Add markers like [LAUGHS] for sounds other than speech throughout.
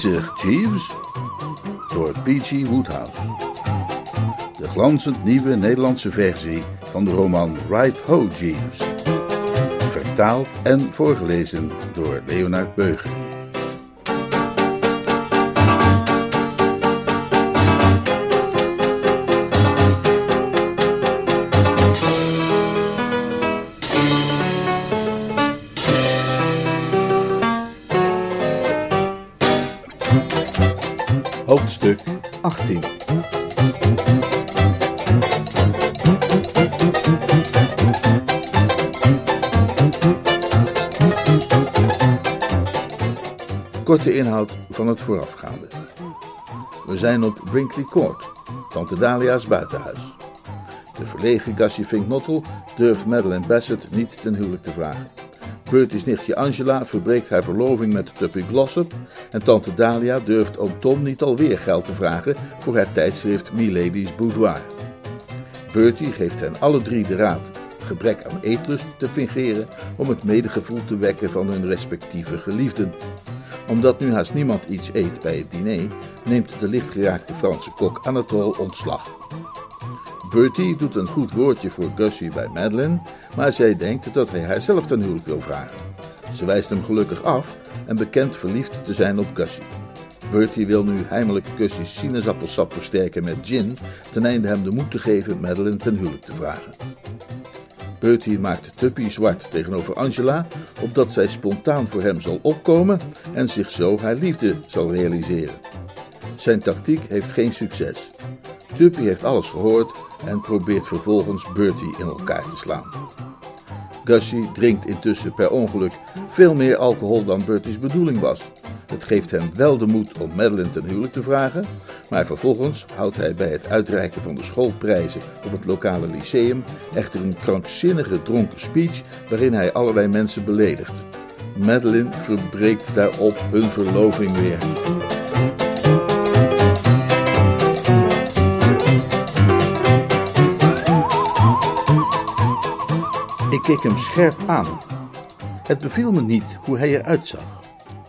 Jeeves. Door P.G. Woodhouse. De glanzend nieuwe Nederlandse versie van de roman Right Ho, Jeeves. Vertaald en voorgelezen door Leonard Beuger. Hoofdstuk 18 Korte inhoud van het voorafgaande. We zijn op Brinkley Court, Tante Dalia's buitenhuis. De verlegen Gussie Fink-Nottel durft Madeleine Bassett niet ten huwelijk te vragen. Bertie's nichtje Angela verbreekt haar verloving met Tuppy Glossop en tante Dalia durft oom Tom niet alweer geld te vragen voor haar tijdschrift Milady's Boudoir. Bertie geeft hen alle drie de raad gebrek aan eetlust te fingeren om het medegevoel te wekken van hun respectieve geliefden. Omdat nu haast niemand iets eet bij het diner, neemt de lichtgeraakte Franse kok Anatole ontslag. Bertie doet een goed woordje voor Gussie bij Madeline, maar zij denkt dat hij haar zelf ten huwelijk wil vragen. Ze wijst hem gelukkig af en bekent verliefd te zijn op Gussie. Bertie wil nu heimelijk Gussie's sinaasappelsap versterken met gin, ten einde hem de moed te geven Madeline ten huwelijk te vragen. Bertie maakt Tuppy zwart tegenover Angela, opdat zij spontaan voor hem zal opkomen en zich zo haar liefde zal realiseren. Zijn tactiek heeft geen succes. Tuppy heeft alles gehoord en probeert vervolgens Bertie in elkaar te slaan. Gussie drinkt intussen per ongeluk veel meer alcohol dan Bertie's bedoeling was. Het geeft hem wel de moed om Madeline ten huwelijk te vragen, maar vervolgens houdt hij bij het uitreiken van de schoolprijzen op het lokale lyceum echter een krankzinnige dronken speech waarin hij allerlei mensen beledigt. Madeline verbreekt daarop hun verloving weer. Ik keek hem scherp aan. Het beviel me niet hoe hij eruit zag.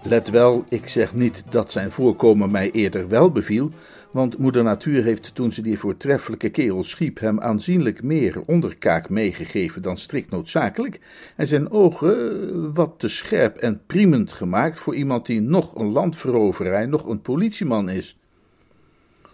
Let wel, ik zeg niet dat zijn voorkomen mij eerder wel beviel, want moeder natuur heeft toen ze die voortreffelijke kerel schiep hem aanzienlijk meer onderkaak meegegeven dan strikt noodzakelijk en zijn ogen wat te scherp en priemend gemaakt voor iemand die nog een landveroveraar, nog een politieman is.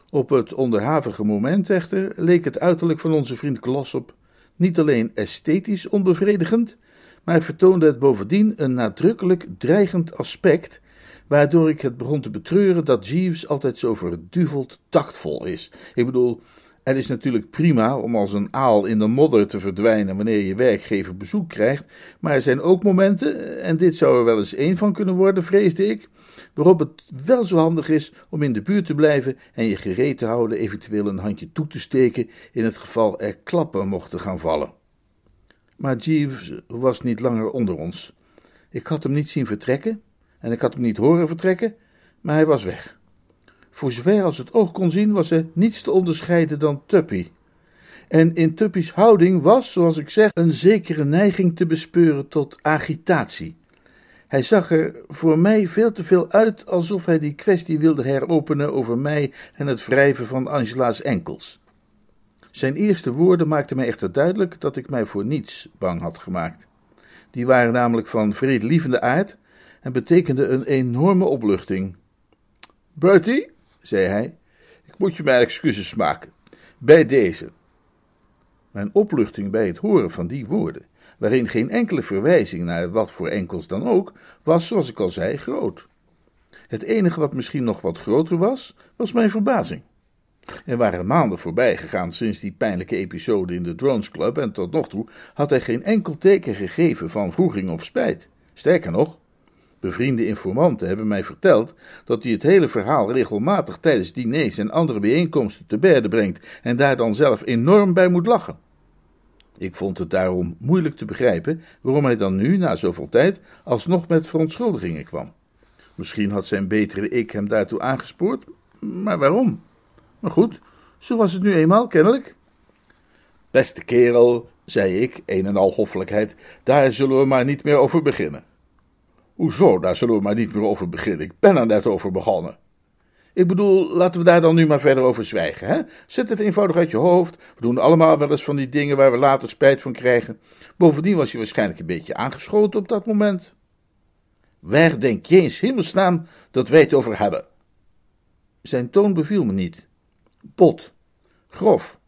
Op het onderhavige moment echter leek het uiterlijk van onze vriend Glossop niet alleen esthetisch onbevredigend, maar vertoonde het bovendien een nadrukkelijk dreigend aspect, waardoor ik het begon te betreuren dat Jeeves altijd zo verduveld tactvol is. Ik bedoel, het is natuurlijk prima om als een aal in de modder te verdwijnen wanneer je werkgever bezoek krijgt, maar er zijn ook momenten, en dit zou er wel eens één van kunnen worden, vreesde ik, waarop het wel zo handig is om in de buurt te blijven en je gereed te houden eventueel een handje toe te steken in het geval er klappen mochten gaan vallen. Maar Jeeves was niet langer onder ons. Ik had hem niet zien vertrekken en ik had hem niet horen vertrekken, maar hij was weg. Voor zover als het oog kon zien was er niets te onderscheiden dan Tuppy. En in Tuppy's houding was, zoals ik zeg, een zekere neiging te bespeuren tot agitatie. Hij zag er voor mij veel te veel uit alsof hij die kwestie wilde heropenen over mij en het wrijven van Angela's enkels. Zijn eerste woorden maakten mij echter duidelijk dat ik mij voor niets bang had gemaakt. Die waren namelijk van vredelievende aard en betekenden een enorme opluchting. Bertie, zei hij, ik moet je mijn excuses maken. Bij deze. Mijn opluchting bij het horen van die woorden, waarin geen enkele verwijzing naar wat voor enkels dan ook, was, zoals ik al zei, groot. Het enige wat misschien nog wat groter was, was mijn verbazing. Er waren maanden voorbij gegaan sinds die pijnlijke episode in de Drones Club en tot nog toe had hij geen enkel teken gegeven van vroeging of spijt. Sterker nog, Bevriende informanten hebben mij verteld dat hij het hele verhaal regelmatig tijdens diners en andere bijeenkomsten te berde brengt en daar dan zelf enorm bij moet lachen. Ik vond het daarom moeilijk te begrijpen waarom hij dan nu, na zoveel tijd, alsnog met verontschuldigingen kwam. Misschien had zijn betere ik hem daartoe aangespoord, maar waarom? Maar goed, zo was het nu eenmaal, kennelijk. Beste kerel, zei ik, een en al hoffelijkheid, daar zullen we maar niet meer over beginnen. Hoezo, daar zullen we maar niet meer over beginnen? Ik ben er net over begonnen. Ik bedoel, laten we daar dan nu maar verder over zwijgen. Hè? Zet het eenvoudig uit je hoofd. We doen allemaal wel eens van die dingen waar we later spijt van krijgen. Bovendien was je waarschijnlijk een beetje aangeschoten op dat moment. Waar denk je eens hemelsnaam dat wij het over hebben? Zijn toon beviel me niet. Bot. Grof.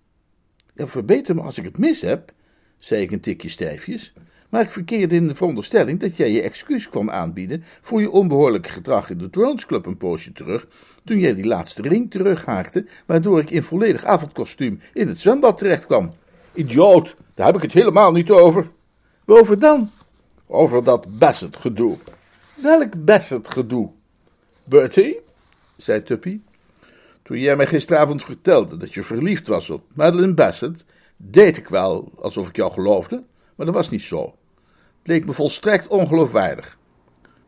Ja, verbeter me als ik het mis heb, zei ik een tikje stijfjes. Maar ik verkeerde in de veronderstelling dat jij je excuus kwam aanbieden voor je onbehoorlijke gedrag in de Drones Club een poosje terug, toen jij die laatste ring terughaakte, waardoor ik in volledig avondkostuum in het zwembad terecht kwam. Idioot, daar heb ik het helemaal niet over. Waarover dan? Over dat Bassett-gedoe. Welk Bassett-gedoe? Bertie, zei Tuppy, toen jij mij gisteravond vertelde dat je verliefd was op Madeline Bassett, deed ik wel alsof ik jou geloofde, maar dat was niet zo. Leek me volstrekt ongeloofwaardig.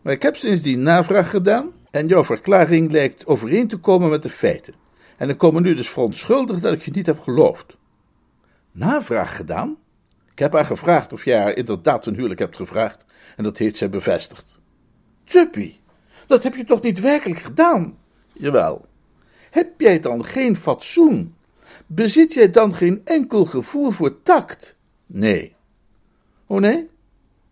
Maar ik heb sindsdien navraag gedaan en jouw verklaring lijkt overeen te komen met de feiten. En ik kom me nu dus verontschuldigen dat ik je niet heb geloofd. Navraag gedaan? Ik heb haar gevraagd of jij haar inderdaad een huwelijk hebt gevraagd en dat heeft zij bevestigd. Tuppy, dat heb je toch niet werkelijk gedaan? Jawel. Heb jij dan geen fatsoen? Bezit jij dan geen enkel gevoel voor tact? Nee. Oh nee?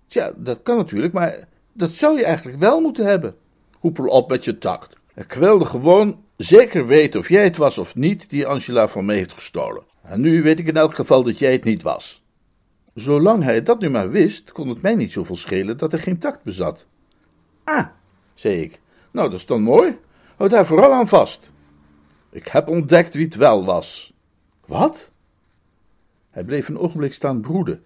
Tja, dat kan natuurlijk, maar dat zou je eigenlijk wel moeten hebben. Hoepel op met je tact. Ik wilde gewoon zeker weten of jij het was of niet die Angela van me heeft gestolen. En nu weet ik in elk geval dat jij het niet was. Zolang hij dat nu maar wist, kon het mij niet zoveel schelen dat hij geen tact bezat. Ah, zei ik. Nou, dat is dan mooi. Houd daar vooral aan vast. Ik heb ontdekt wie het wel was. Wat? Hij bleef een ogenblik staan broeden.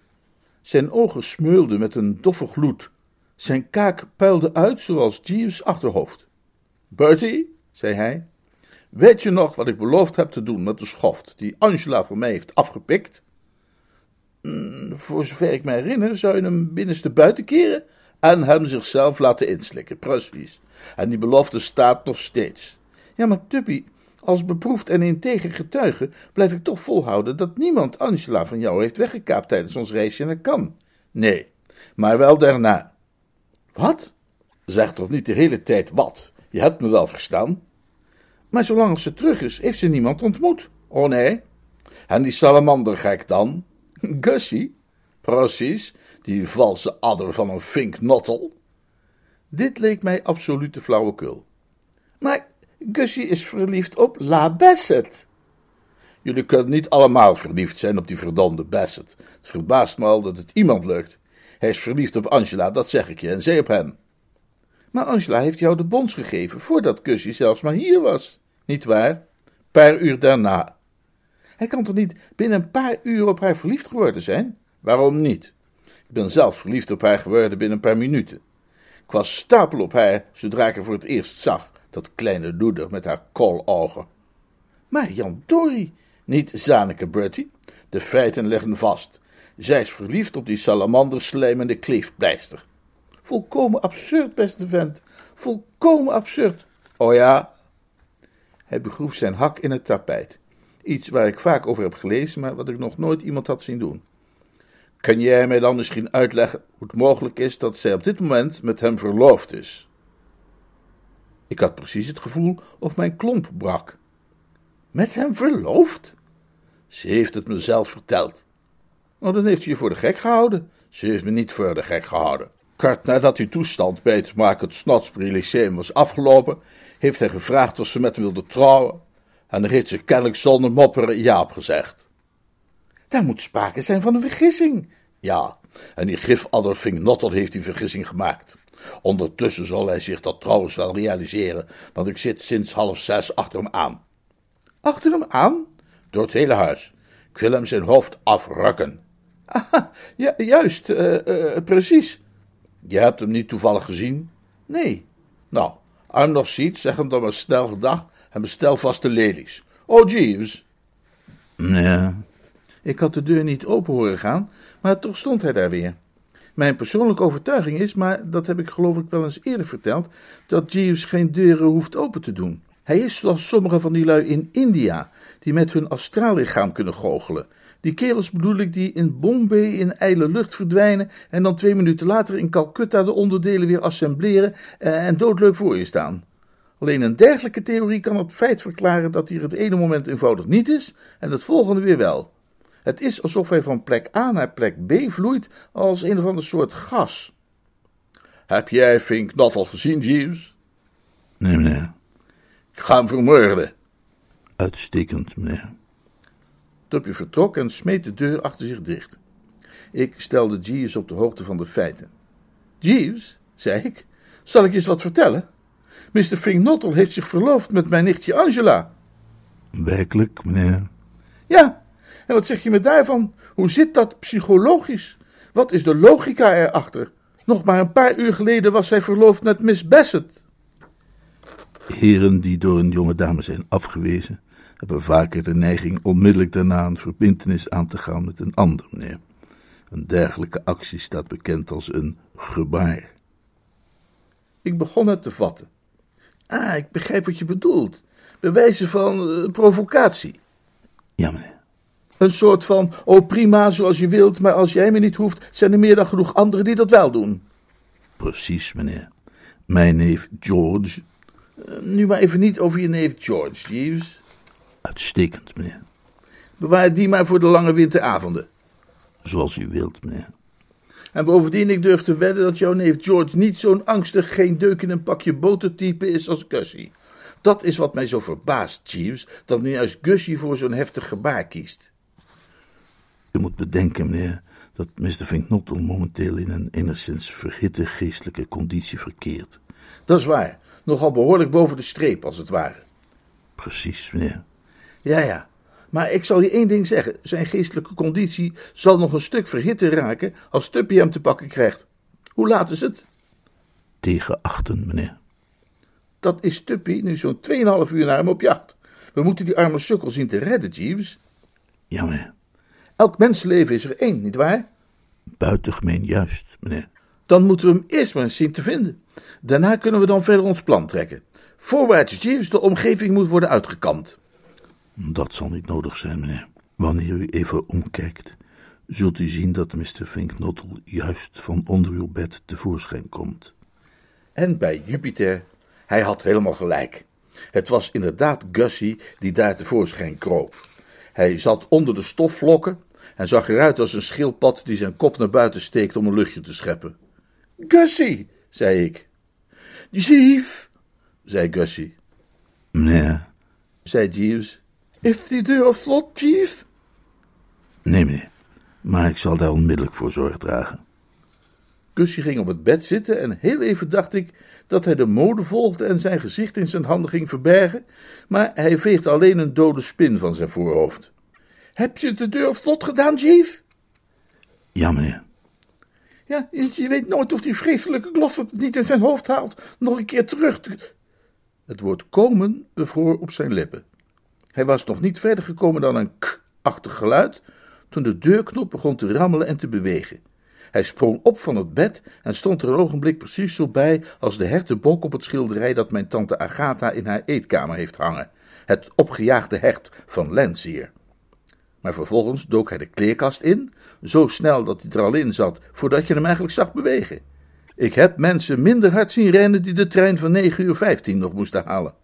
Zijn ogen smeulden met een doffe gloed. Zijn kaak puilde uit zoals Jeeves' achterhoofd. Bertie, zei hij, weet je nog wat ik beloofd heb te doen met de schoft die Angela voor mij heeft afgepikt? Mm, voor zover ik me herinner, zou je hem binnenste buiten keren en hem zichzelf laten inslikken, precies. En die belofte staat nog steeds. Ja, maar Tuppy, als beproefd en integer getuige blijf ik toch volhouden dat niemand Angela van jou heeft weggekaapt tijdens ons reisje naar Cannes. Nee, maar wel daarna. Wat? Zeg toch niet de hele tijd wat? Je hebt me wel verstaan. Maar zolang ze terug is, heeft ze niemand ontmoet. Oh nee. En die salamandergek dan? [LAUGHS] Gussie? Precies, die valse adder van een vinknottel. Dit leek mij absolute flauwekul. Maar Gussie is verliefd op La Bassett. Jullie kunnen niet allemaal verliefd zijn op die verdomde Bassett. Het verbaast me al dat het iemand lukt. Hij is verliefd op Angela, dat zeg ik je, en zij op hem. Maar Angela heeft jou de bons gegeven voordat Gussie zelfs maar hier was. Niet waar? Paar uur daarna. Hij kan toch niet binnen een paar uur op haar verliefd geworden zijn? Waarom niet? Ik ben zelf verliefd op haar geworden binnen een paar minuten. Ik was stapel op haar zodra ik haar voor het eerst zag. Dat kleine doeder met haar koologen. Maar Jan niet Zaneke Bertie. De feiten leggen vast. Zij is verliefd op die salamanderslijmende kleefpleister. Volkomen absurd, beste vent. Volkomen absurd. Oh ja? Hij begroef zijn hak in het tapijt. Iets waar ik vaak over heb gelezen, maar wat ik nog nooit iemand had zien doen. Kan jij mij dan misschien uitleggen hoe het mogelijk is dat zij op dit moment met hem verloofd is? Ik had precies het gevoel of mijn klomp brak. Met hem verloofd? Ze heeft het me zelf verteld. Nou, dan heeft ze je voor de gek gehouden. Ze heeft me niet voor de gek gehouden. Kort nadat uw toestand bij het maken het was afgelopen, heeft hij gevraagd of ze met hem wilde trouwen. En daar heeft ze kennelijk zonder mopperen ja op gezegd. Daar moet sprake zijn van een vergissing. Ja, en die gifadder Nottel heeft die vergissing gemaakt. Ondertussen zal hij zich dat trouwens wel realiseren, want ik zit sinds half zes achter hem aan. Achter hem aan? Door het hele huis. Ik wil hem zijn hoofd afrukken. [LAUGHS] Ah, ja, juist, uh, uh, precies. Je hebt hem niet toevallig gezien? Nee. Nou, arm nog ziet, zeg hem dan maar snel gedag en bestel vast de lelies. Oh, Jeeves. Nee. Ik had de deur niet open horen gaan, maar toch stond hij daar weer. Mijn persoonlijke overtuiging is, maar dat heb ik geloof ik wel eens eerder verteld, dat Jeeves geen deuren hoeft open te doen. Hij is zoals sommige van die lui in India, die met hun astraallichaam kunnen goochelen. Die kerels bedoel ik die in Bombay in ijle lucht verdwijnen en dan twee minuten later in Calcutta de onderdelen weer assembleren en doodleuk voor je staan. Alleen een dergelijke theorie kan het feit verklaren dat hier het ene moment eenvoudig niet is en het volgende weer wel. Het is alsof hij van plek A naar plek B vloeit als een of ander soort gas. Heb jij Fink al gezien, Jeeves? Nee, meneer. Ik ga hem vermoorden. Uitstekend, meneer. Tupje vertrok en smeet de deur achter zich dicht. Ik stelde Jeeves op de hoogte van de feiten. Jeeves, zei ik, zal ik je eens wat vertellen? Mr. Finknottel heeft zich verloofd met mijn nichtje Angela. Werkelijk, meneer? Ja, en wat zeg je me daarvan? Hoe zit dat psychologisch? Wat is de logica erachter? Nog maar een paar uur geleden was hij verloofd met Miss Bassett. Heren die door een jonge dame zijn afgewezen, hebben vaker de neiging onmiddellijk daarna een verbintenis aan te gaan met een ander, meneer. Een dergelijke actie staat bekend als een gebaar. Ik begon het te vatten. Ah, ik begrijp wat je bedoelt. Bewijzen van uh, provocatie. Ja, meneer. Een soort van, oh prima, zoals je wilt, maar als jij me niet hoeft, zijn er meer dan genoeg anderen die dat wel doen. Precies, meneer. Mijn neef George. Uh, nu maar even niet over je neef George, Jeeves. Uitstekend, meneer. Bewaar die maar voor de lange winteravonden. Zoals u wilt, meneer. En bovendien, ik durf te wedden dat jouw neef George niet zo'n angstig, geen deuk in een pakje botertype is als Gussie. Dat is wat mij zo verbaast, Jeeves, dat nu juist Gussie voor zo'n heftig gebaar kiest. U moet bedenken, meneer, dat Mr. Vinknottel momenteel in een enigszins verhitte geestelijke conditie verkeert. Dat is waar. Nogal behoorlijk boven de streep, als het ware. Precies, meneer. Ja, ja. Maar ik zal je één ding zeggen: zijn geestelijke conditie zal nog een stuk verhitter raken als Tuppy hem te pakken krijgt. Hoe laat is het? Tegen achten, meneer. Dat is Tuppy nu zo'n 2,5 uur naar hem op jacht. We moeten die arme sukkel zien te redden, Jeeves. Ja, meneer. Elk mensenleven is er één, nietwaar? Buitengemeen juist, meneer. Dan moeten we hem eerst maar eens zien te vinden. Daarna kunnen we dan verder ons plan trekken. Voorwaarts, Jeeves, de omgeving moet worden uitgekampt. Dat zal niet nodig zijn, meneer. Wanneer u even omkijkt, zult u zien dat Mr. Finknottel juist van onder uw bed tevoorschijn komt. En bij Jupiter, hij had helemaal gelijk. Het was inderdaad Gussie die daar tevoorschijn kroop. Hij zat onder de stofvlokken en zag eruit als een schildpad die zijn kop naar buiten steekt om een luchtje te scheppen. Gussie, zei ik. Jeeves, zei Gussie. Meneer, zei Jeeves. Is die deur op slot, Jeeves? Nee, meneer. Maar ik zal daar onmiddellijk voor zorg dragen. Gussie ging op het bed zitten en heel even dacht ik dat hij de mode volgde en zijn gezicht in zijn handen ging verbergen, maar hij veegde alleen een dode spin van zijn voorhoofd. Heb je de deur op slot gedaan, Jeeves? Ja, meneer. Ja, je weet nooit of die vreselijke Gloffert het niet in zijn hoofd haalt nog een keer terug te... Het woord komen bevroor op zijn lippen. Hij was nog niet verder gekomen dan een k-achtig geluid, toen de deurknop begon te rammelen en te bewegen. Hij sprong op van het bed en stond er een ogenblik precies zo bij als de hertenbok op het schilderij dat mijn tante Agatha in haar eetkamer heeft hangen. Het opgejaagde hert van Landseer. Maar vervolgens dook hij de kleerkast in, zo snel dat hij er al in zat voordat je hem eigenlijk zag bewegen. Ik heb mensen minder hard zien rennen die de trein van 9 uur 15 nog moesten halen.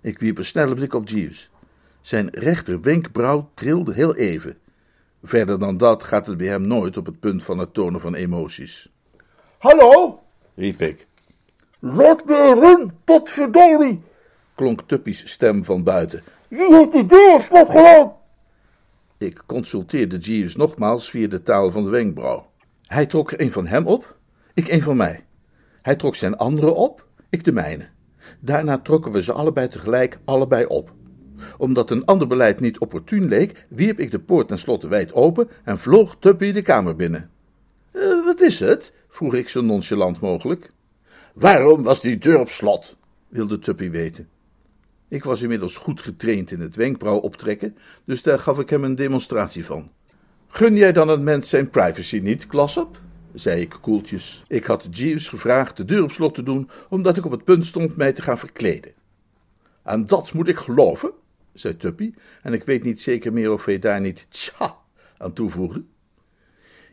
Ik wierp een snelle blik op Jeeves. Zijn rechter wenkbrauw trilde heel even. Verder dan dat gaat het bij hem nooit op het punt van het tonen van emoties. Hallo, riep ik. Laat me run, potverdorie, klonk Tuppy's stem van buiten. Wie heeft die deur slot gedaan? Ik consulteerde Jeeves nogmaals via de taal van de wenkbrauw. Hij trok er een van hem op, ik een van mij. Hij trok zijn andere op, ik de mijne. Daarna trokken we ze allebei tegelijk allebei op. Omdat een ander beleid niet opportun leek, wierp ik de poort tenslotte wijd open en vloog Tuppy de kamer binnen. Uh, wat is het? vroeg ik zo nonchalant mogelijk. Waarom was die deur op slot? wilde Tuppy weten. Ik was inmiddels goed getraind in het wenkbrauw optrekken, dus daar gaf ik hem een demonstratie van. Gun jij dan een mens zijn privacy niet, Klossop? zei ik koeltjes. Ik had Jeeves gevraagd de deur op slot te doen, omdat ik op het punt stond mij te gaan verkleden. En dat moet ik geloven, zei Tuppy, en ik weet niet zeker meer of hij daar niet tja aan toevoegde.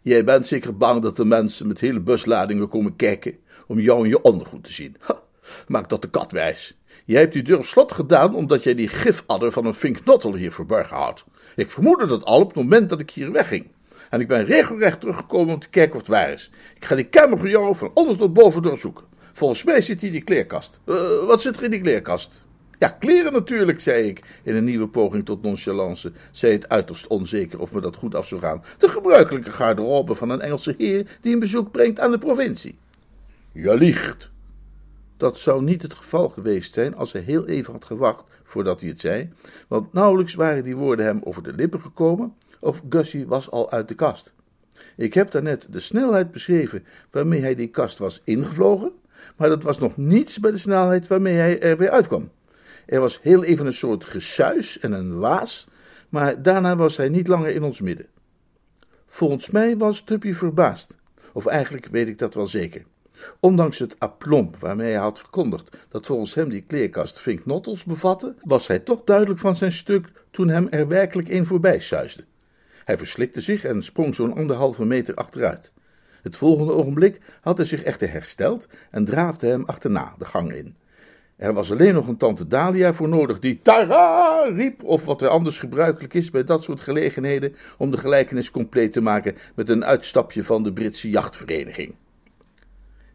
Jij bent zeker bang dat de mensen met hele busladingen komen kijken om jou en je ondergoed te zien. Ha, maak dat de kat wijs. Jij hebt die deur op slot gedaan omdat jij die gifadder van een vinknottel hier verborgen houdt. Ik vermoedde dat al op het moment dat ik hier wegging. En ik ben regelrecht teruggekomen om te kijken of het waar is. Ik ga die kamer van jou van onder tot boven doorzoeken. Volgens mij zit hier die kleerkast. Uh, wat zit er in die kleerkast? Ja, kleren natuurlijk, zei ik, in een nieuwe poging tot nonchalance. Zei het uiterst onzeker of me dat goed af zou gaan. De gebruikelijke garderobe van een Engelse heer die een bezoek brengt aan de provincie. Je liegt. Dat zou niet het geval geweest zijn als hij heel even had gewacht voordat hij het zei, want nauwelijks waren die woorden hem over de lippen gekomen, of Gussie was al uit de kast. Ik heb daarnet de snelheid beschreven waarmee hij die kast was ingevlogen, maar dat was nog niets bij de snelheid waarmee hij er weer uitkwam. Er was heel even een soort gesuis en een waas, maar daarna was hij niet langer in ons midden. Volgens mij was Tuppy verbaasd, of eigenlijk weet ik dat wel zeker. Ondanks het aplomb waarmee hij had verkondigd dat volgens hem die kleerkast vinknottels bevatte, was hij toch duidelijk van zijn stuk toen hem er werkelijk een voorbij suisde. Hij verslikte zich en sprong zo'n anderhalve meter achteruit. Het volgende ogenblik had hij zich echter hersteld en draafde hem achterna de gang in. Er was alleen nog een tante Dalia voor nodig die Tara riep, of wat er anders gebruikelijk is bij dat soort gelegenheden, om de gelijkenis compleet te maken met een uitstapje van de Britse jachtvereniging.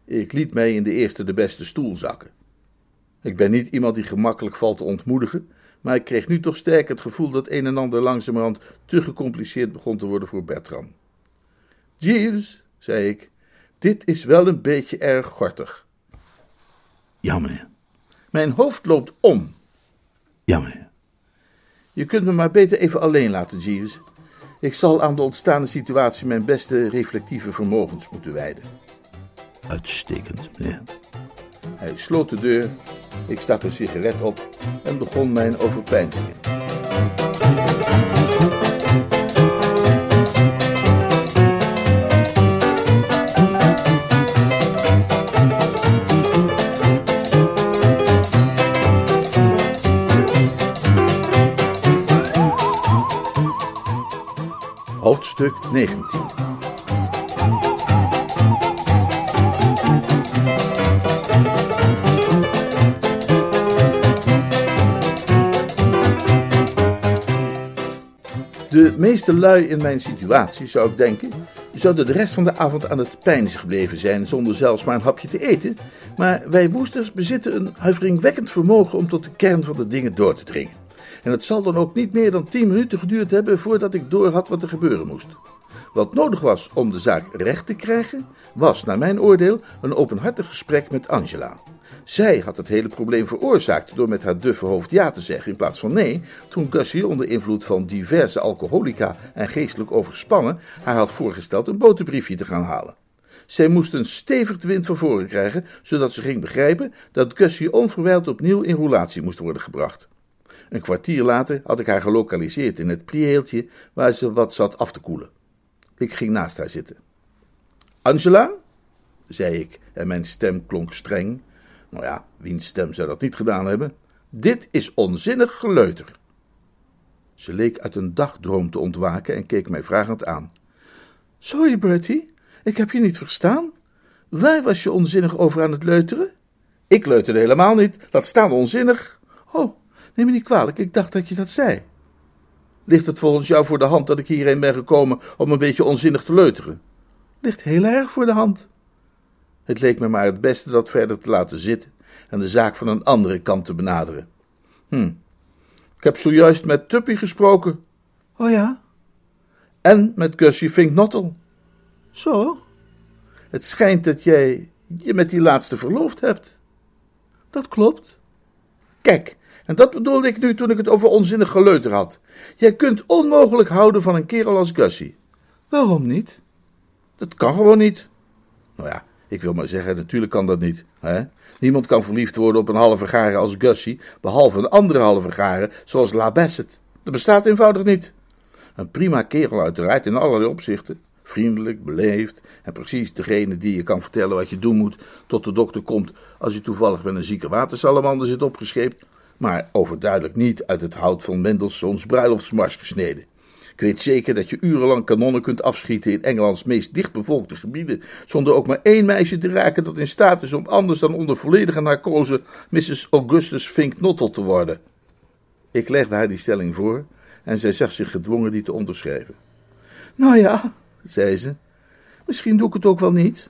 Ik liet mij in de eerste de beste stoel zakken. Ik ben niet iemand die gemakkelijk valt te ontmoedigen, maar ik kreeg nu toch sterk het gevoel dat een en ander langzamerhand te gecompliceerd begon te worden voor Bertram. Jeeves, zei ik, dit is wel een beetje erg gortig. Ja, meneer. Mijn hoofd loopt om. Ja, meneer. Je kunt me maar beter even alleen laten, Jeeves. Ik zal aan de ontstaande situatie mijn beste reflectieve vermogens moeten wijden. Uitstekend, meneer. Hij sloot de deur, ik stak een sigaret op en begon mijn overpeinzingen. Hoofdstuk 19 meeste lui in mijn situatie, zou ik denken, zouden de rest van de avond aan het pijns gebleven zijn zonder zelfs maar een hapje te eten. Maar wij woesters bezitten een huiveringwekkend vermogen om tot de kern van de dingen door te dringen. En het zal dan ook niet meer dan tien minuten geduurd hebben voordat ik doorhad wat er gebeuren moest. Wat nodig was om de zaak recht te krijgen, was, naar mijn oordeel, een openhartig gesprek met Angela. Zij had het hele probleem veroorzaakt door met haar duffe hoofd ja te zeggen in plaats van nee, toen Gussie onder invloed van diverse alcoholica en geestelijk overspannen haar had voorgesteld een boterbriefje te gaan halen. Zij moest een stevig wind van voren krijgen, zodat ze ging begrijpen dat Gussie onverwijld opnieuw in roulatie moest worden gebracht. Een kwartier later had ik haar gelokaliseerd in het prieeltje waar ze wat zat af te koelen. Ik ging naast haar zitten. Angela, zei ik en mijn stem klonk streng. Nou ja, wiens stem zou dat niet gedaan hebben? Dit is onzinnig geleuter. Ze leek uit een dagdroom te ontwaken en keek mij vragend aan. Sorry, Bertie, ik heb je niet verstaan. Waar was je onzinnig over aan het leuteren? Ik leuterde helemaal niet, laat staan onzinnig. Oh, neem me niet kwalijk, ik dacht dat je dat zei. Ligt het volgens jou voor de hand dat ik hierheen ben gekomen om een beetje onzinnig te leuteren? Ligt heel erg voor de hand. Het leek me maar het beste dat verder te laten zitten en de zaak van een andere kant te benaderen. Hm, ik heb zojuist met Tuppy gesproken. Oh ja? En met Gussie Finknottel. Zo? Het schijnt dat jij je met die laatste verloofd hebt. Dat klopt. Kijk, en dat bedoelde ik nu toen ik het over onzinnig geleuter had. Jij kunt onmogelijk houden van een kerel als Gussie. Waarom niet? Dat kan gewoon niet. Nou ja, Ik wil maar zeggen, natuurlijk kan dat niet. Hè? Niemand kan verliefd worden op een halve garen als Gussie, behalve een andere halve garen, zoals La Bassett. Dat bestaat eenvoudig niet. Een prima kerel uiteraard in allerlei opzichten. Vriendelijk, beleefd en precies degene die je kan vertellen wat je doen moet tot de dokter komt als je toevallig met een zieke watersalamander zit opgescheept, maar overduidelijk niet uit het hout van Mendelssohns bruiloftsmars gesneden. Ik weet zeker dat je urenlang kanonnen kunt afschieten in Engelands meest dichtbevolkte gebieden, zonder ook maar één meisje te raken dat in staat is om anders dan onder volledige narcose Mrs. Augustus Fink Nottel te worden. Ik legde haar die stelling voor en zij zag zich gedwongen die te onderschrijven. Nou ja, zei ze, misschien doe ik het ook wel niet.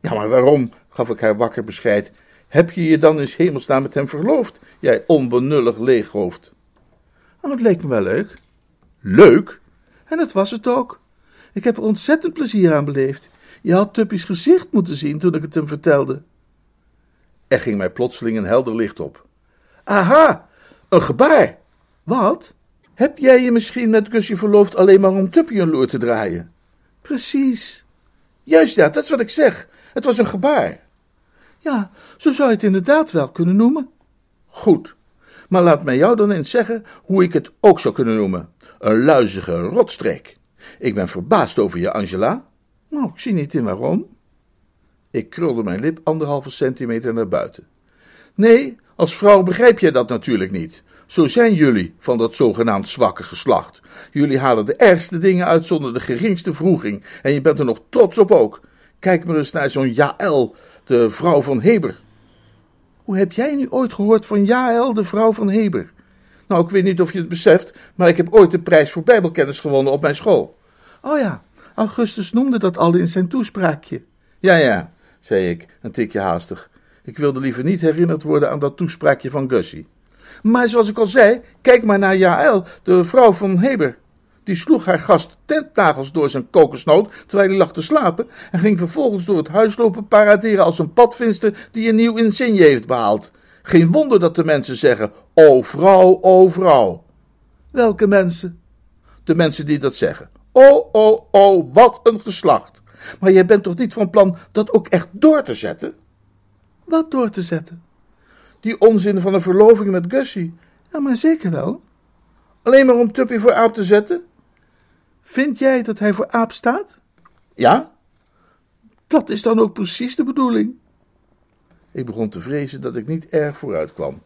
Ja, maar waarom, gaf ik haar wakker bescheid, heb je je dan in hemelsnaam met hem verloofd, jij onbenullig leeghoofd? Oh, het leek me wel leuk. Leuk? En dat was het ook. Ik heb er ontzettend plezier aan beleefd. Je had Tuppy's gezicht moeten zien toen ik het hem vertelde. Er ging mij plotseling een helder licht op. Aha, een gebaar. Wat? Heb jij je misschien met Gussie verloofd alleen maar om Tuppy een loer te draaien? Precies. Juist ja, dat is wat ik zeg. Het was een gebaar. Ja, zo zou je het inderdaad wel kunnen noemen. Goed, maar laat mij jou dan eens zeggen hoe ik het ook zou kunnen noemen. Een luizige rotstreek. Ik ben verbaasd over je, Angela. Nou, ik zie niet in waarom. Ik krulde mijn lip anderhalve centimeter naar buiten. Nee, als vrouw begrijp je dat natuurlijk niet. Zo zijn jullie van dat zogenaamd zwakke geslacht. Jullie halen de ergste dingen uit zonder de geringste vroeging. En je bent er nog trots op ook. Kijk maar eens naar zo'n Jaël, de vrouw van Heber. Hoe heb jij nu ooit gehoord van Jaël, de vrouw van Heber? Nou, ik weet niet of je het beseft, maar ik heb ooit de prijs voor Bijbelkennis gewonnen op mijn school. Oh ja, Augustus noemde dat al in zijn toespraakje. Ja, ja, zei ik, een tikje haastig. Ik wilde liever niet herinnerd worden aan dat toespraakje van Gussie. Maar zoals ik al zei, kijk maar naar Jaël, de vrouw van Heber. Die sloeg haar gast tentnagels door zijn kokosnoot terwijl hij lag te slapen en ging vervolgens door het huis lopen paraderen als een padvinster die een nieuw insigne heeft behaald. Geen wonder dat de mensen zeggen: O vrouw, o vrouw. Welke mensen? De mensen die dat zeggen. O, o, o, wat een geslacht. Maar jij bent toch niet van plan dat ook echt door te zetten? Wat door te zetten? Die onzin van een verloving met Gussie. Ja, maar zeker wel. Alleen maar om Tuppy voor aap te zetten? Vind jij dat hij voor aap staat? Ja. Dat is dan ook precies de bedoeling. Ik begon te vrezen dat ik niet erg vooruit kwam.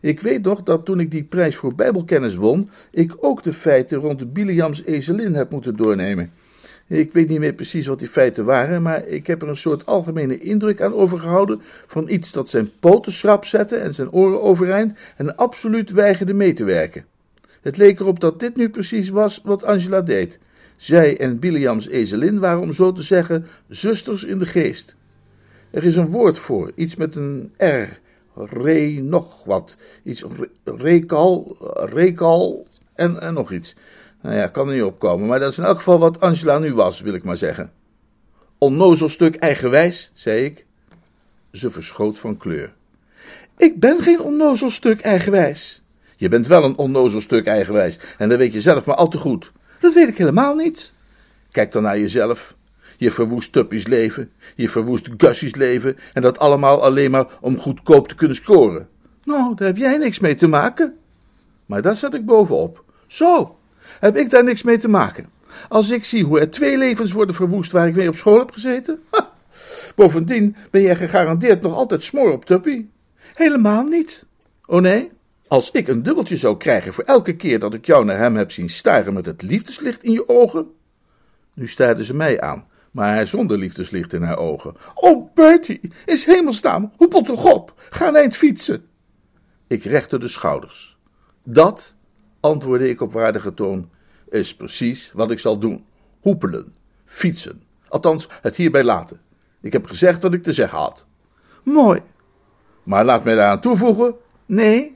Ik weet nog dat toen ik die prijs voor Bijbelkennis won, ik ook de feiten rond de Biliams ezelin heb moeten doornemen. Ik weet niet meer precies wat die feiten waren, maar ik heb er een soort algemene indruk aan overgehouden van iets dat zijn poten schrap zette en zijn oren overeind en absoluut weigerde mee te werken. Het leek erop dat dit nu precies was wat Angela deed. Zij en Biliams ezelin waren, om zo te zeggen, zusters in de geest. Er is een woord voor, iets met een R, re nog wat, iets rekal, rekal en, en nog iets. Nou ja, kan er niet opkomen, maar dat is in elk geval wat Angela nu was, wil ik maar zeggen. Onnozel stuk eigenwijs, zei ik. Ze verschoot van kleur. Ik ben geen onnozel stuk eigenwijs. Je bent wel een onnozel stuk eigenwijs, en dat weet je zelf maar al te goed. Dat weet ik helemaal niet. Kijk dan naar jezelf. Je verwoest Tuppy's leven, je verwoest Gussie's leven, en dat allemaal alleen maar om goedkoop te kunnen scoren. Nou, daar heb jij niks mee te maken. Maar daar zet ik bovenop. Zo, heb ik daar niks mee te maken. Als ik zie hoe er twee levens worden verwoest waar ik mee op school heb gezeten. Bovendien ben jij gegarandeerd nog altijd smoor op Tuppy. Helemaal niet. Oh nee? Als ik een dubbeltje zou krijgen voor elke keer dat ik jou naar hem heb zien staren met het liefdeslicht in je ogen. Nu staarde ze mij aan, maar zonder liefdeslicht in haar ogen. Oh, Bertie, is hemelsnaam, hoepel toch op, ga een eind fietsen. Ik rechtte de schouders. Dat, antwoordde ik op waardige toon, is precies wat ik zal doen. Hoepelen, fietsen, althans het hierbij laten. Ik heb gezegd wat ik te zeggen had. Mooi. Maar laat mij daaraan toevoegen. Nee,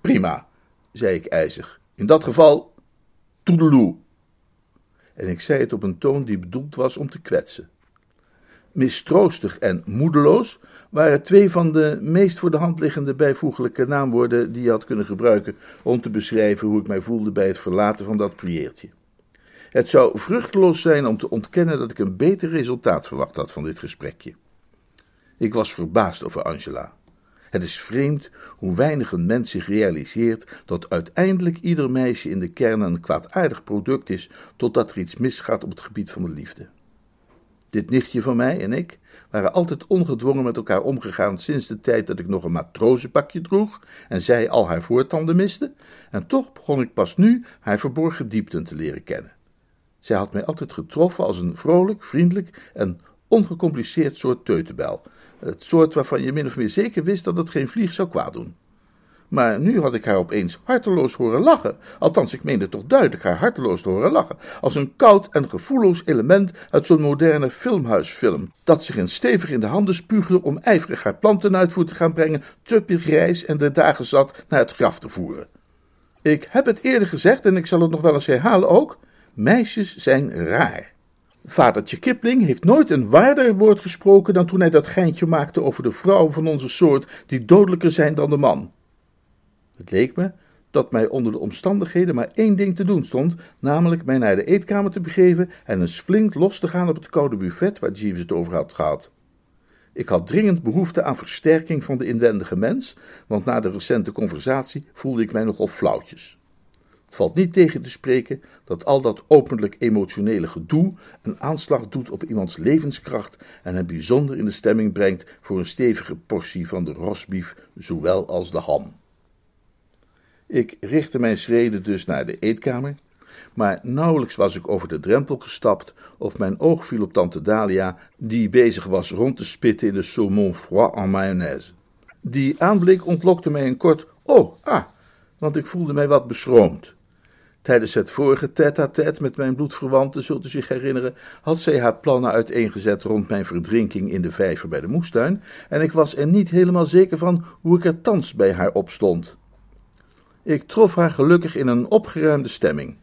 Prima, zei ik ijzig. In dat geval, toedeloe. En ik zei het op een toon die bedoeld was om te kwetsen. Mistroostig en moedeloos waren twee van de meest voor de hand liggende bijvoeglijke naamwoorden die je had kunnen gebruiken om te beschrijven hoe ik mij voelde bij het verlaten van dat prieertje. Het zou vruchteloos zijn om te ontkennen dat ik een beter resultaat verwacht had van dit gesprekje. Ik was verbaasd over Angela. Het is vreemd hoe weinig een mens zich realiseert dat uiteindelijk ieder meisje in de kern een kwaadaardig product is, totdat er iets misgaat op het gebied van de liefde. Dit nichtje van mij en ik waren altijd ongedwongen met elkaar omgegaan sinds de tijd dat ik nog een matrozenpakje droeg en zij al haar voortanden miste, en toch begon ik pas nu haar verborgen diepten te leren kennen. Zij had mij altijd getroffen als een vrolijk, vriendelijk en ongecompliceerd soort teutenbel, het soort waarvan je min of meer zeker wist dat het geen vlieg zou kwaad doen. Maar nu had ik haar opeens harteloos horen lachen. Althans, ik meende toch duidelijk haar harteloos te horen lachen. Als een koud en gevoelloos element uit zo'n moderne filmhuisfilm. Dat zich in stevig in de handen spuugde om ijverig haar planten uitvoer te gaan brengen. Te grijs en de dagen zat naar het graf te voeren. Ik heb het eerder gezegd en ik zal het nog wel eens herhalen ook. Meisjes zijn raar. Vadertje Kipling heeft nooit een waarder woord gesproken dan toen hij dat geintje maakte over de vrouwen van onze soort die dodelijker zijn dan de man. Het leek me dat mij onder de omstandigheden maar één ding te doen stond, namelijk mij naar de eetkamer te begeven en eens flink los te gaan op het koude buffet waar Jeeves het over had gehad. Ik had dringend behoefte aan versterking van de inwendige mens, want na de recente conversatie voelde ik mij nogal flauwtjes. Het valt niet tegen te spreken dat al dat openlijk emotionele gedoe een aanslag doet op iemands levenskracht en hem bijzonder in de stemming brengt voor een stevige portie van de rosbief, zowel als de ham. Ik richtte mijn schreden dus naar de eetkamer, maar nauwelijks was ik over de drempel gestapt of mijn oog viel op tante Dalia, die bezig was rond te spitten in de saumon froid en mayonaise. Die aanblik ontlokte mij een kort oh, ah, want ik voelde mij wat beschroomd. Tijdens het vorige tête-à-tête met mijn bloedverwante, zult u zich herinneren, had zij haar plannen uiteengezet rond mijn verdrinking in de vijver bij de moestuin, en ik was er niet helemaal zeker van hoe ik er thans bij haar op stond. Ik trof haar gelukkig in een opgeruimde stemming.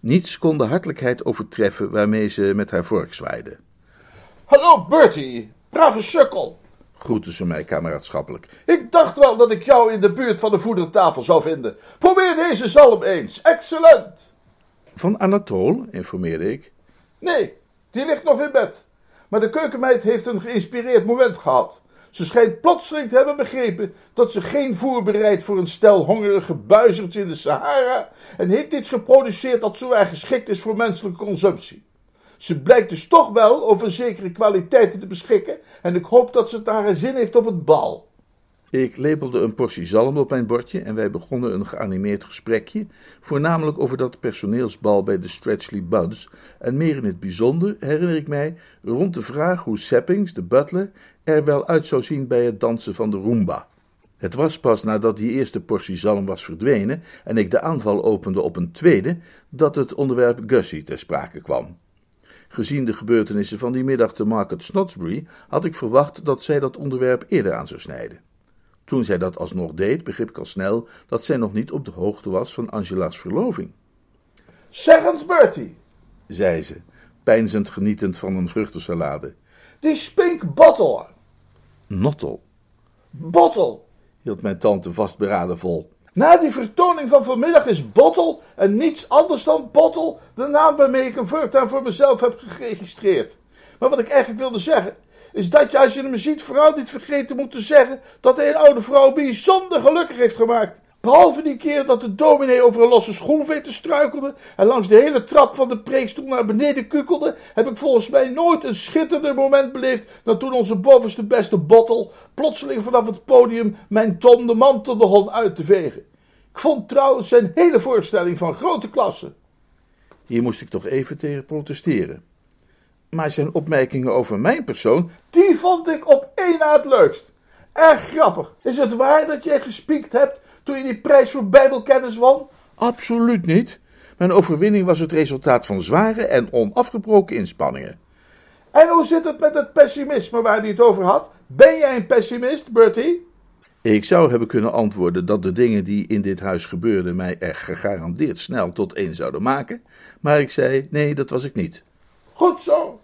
Niets kon de hartelijkheid overtreffen waarmee ze met haar vork zwaaide. Hallo Bertie, brave sukkel, groette ze mij kameraadschappelijk. Ik dacht wel dat ik jou in de buurt van de voedertafel zou vinden. Probeer deze zalm eens, excellent. Van Anatole, informeerde ik. Nee, die ligt nog in bed. Maar de keukenmeid heeft een geïnspireerd moment gehad. Ze schijnt plotseling te hebben begrepen dat ze geen voer bereidt voor een stel hongerige buizerds in de Sahara en heeft iets geproduceerd dat zo erg geschikt is voor menselijke consumptie. Ze blijkt dus toch wel over zekere kwaliteiten te beschikken en ik hoop dat ze het naar zin heeft op het bal. Ik lepelde een portie zalm op mijn bordje en wij begonnen een geanimeerd gesprekje, voornamelijk over dat personeelsbal bij de Stretchley Buds, en meer in het bijzonder herinner ik mij rond de vraag hoe Seppings, de butler, er wel uit zou zien bij het dansen van de Roomba. Het was pas nadat die eerste portie zalm was verdwenen en ik de aanval opende op een tweede, dat het onderwerp Gussie ter sprake kwam. Gezien de gebeurtenissen van die middag te Market Snodsbury had ik verwacht dat zij dat onderwerp eerder aan zou snijden. Toen zij dat alsnog deed, begreep ik al snel dat zij nog niet op de hoogte was van Angela's verloving. Zeg eens, Bertie, zei ze, peinzend genietend van een vruchtensalade. Die Spink Bottle. Nottel. Bottle, hield mijn tante vastberaden vol. Na die vertoning van vanmiddag is Bottle en niets anders dan Bottle de naam waarmee ik hem voortaan voor mezelf heb geregistreerd. Maar wat ik eigenlijk wilde zeggen, is dat je als je hem ziet vooral niet vergeten moet te zeggen dat hij een oude vrouw bijzonder gelukkig heeft gemaakt. Behalve die keer dat de dominee over een losse schoenveten struikelde en langs de hele trap van de preekstoel naar beneden kukelde, heb ik volgens mij nooit een schitterender moment beleefd dan toen onze bovenste beste bottel plotseling vanaf het podium mijn Tom de mantel begon uit te vegen. Ik vond trouwens zijn hele voorstelling van grote klasse. Hier moest ik toch even tegen protesteren. Maar zijn opmerkingen over mijn persoon, die vond ik op één na het leukst. Erg grappig. Is het waar dat jij gespiekt hebt toen je die prijs voor Bijbelkennis won? Absoluut niet. Mijn overwinning was het resultaat van zware en onafgebroken inspanningen. En hoe zit het met het pessimisme waar hij het over had? Ben jij een pessimist, Bertie? Ik zou hebben kunnen antwoorden dat de dingen die in dit huis gebeurden mij er gegarandeerd snel tot één zouden maken, maar ik zei: nee, dat was ik niet. Goed zo.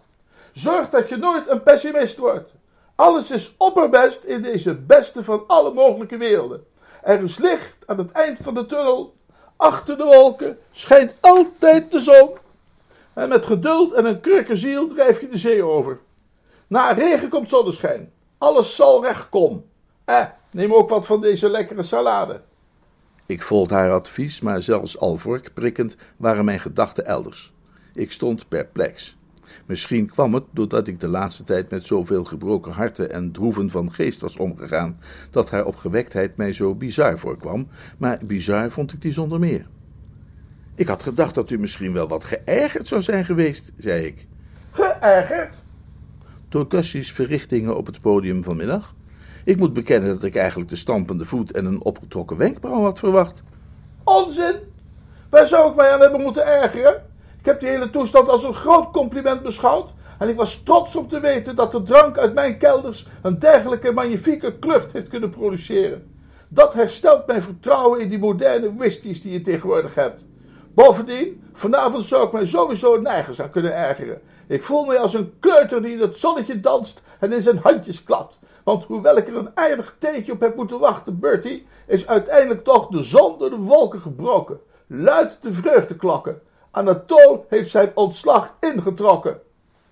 Zorg dat je nooit een pessimist wordt. Alles is opperbest in deze beste van alle mogelijke werelden. Er is licht aan het eind van de tunnel. Achter de wolken schijnt altijd de zon. En met geduld en een krukkenziel drijf je de zee over. Na regen komt zonneschijn. Alles zal recht komen. Eh, neem ook wat van deze lekkere salade. Ik volgde haar advies, maar zelfs al vorkprikkend waren mijn gedachten elders. Ik stond perplex. Misschien kwam het doordat ik de laatste tijd met zoveel gebroken harten en droeven van geest was omgegaan, dat haar opgewektheid mij zo bizar voorkwam, maar bizar vond ik die zonder meer. Ik had gedacht dat u misschien wel wat geërgerd zou zijn geweest, zei ik. Geërgerd? Door Gussie's verrichtingen op het podium vanmiddag. Ik moet bekennen dat ik eigenlijk de stampende voet en een opgetrokken wenkbrauw had verwacht. Onzin! Waar zou ik mij aan hebben moeten ergeren? Ik heb die hele toestand als een groot compliment beschouwd. En ik was trots om te weten dat de drank uit mijn kelders een dergelijke magnifieke klucht heeft kunnen produceren. Dat herstelt mijn vertrouwen in die moderne whiskies die je tegenwoordig hebt. Bovendien, vanavond zou ik mij sowieso nergens aan kunnen ergeren. Ik voel me als een kleuter die in het zonnetje danst en in zijn handjes klapt. Want hoewel ik er een aardig tijdje op heb moeten wachten, Bertie, is uiteindelijk toch de zon door de wolken gebroken. Luid de vreugdeklokken. Anatole heeft zijn ontslag ingetrokken.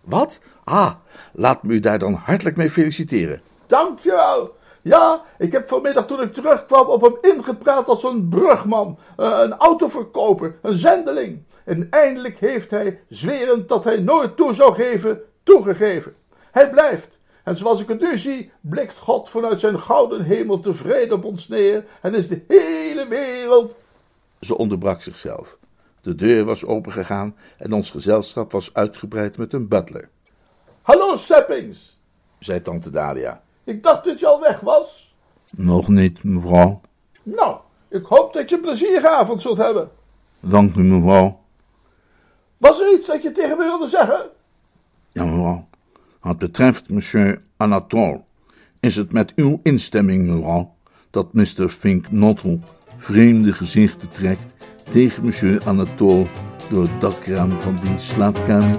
Wat? Ah, laat me u daar dan hartelijk mee feliciteren. Dankjewel. Ja, ik heb vanmiddag toen ik terugkwam op hem ingepraat als een brugman, eh, een autoverkoper, een zendeling. En eindelijk heeft hij, zwerend dat hij nooit toe zou geven, toegegeven. Hij blijft. En zoals ik het nu zie, blikt God vanuit zijn gouden hemel tevreden op ons neer en is de hele wereld. Ze onderbrak zichzelf. De deur was opengegaan en ons gezelschap was uitgebreid met een butler. Hallo Seppings, zei tante Dalia. Ik dacht dat je al weg was. Nog niet, mevrouw. Nou, ik hoop dat je een plezierige avond zult hebben. Dank u, mevrouw. Was er iets dat je tegen me wilde zeggen? Ja, mevrouw. Wat betreft monsieur Anatole, is het met uw instemming, mevrouw, dat Mr. Fink Nottle vreemde gezichten trekt tegen monsieur Anatole door het dakraam van diens slaapkamer?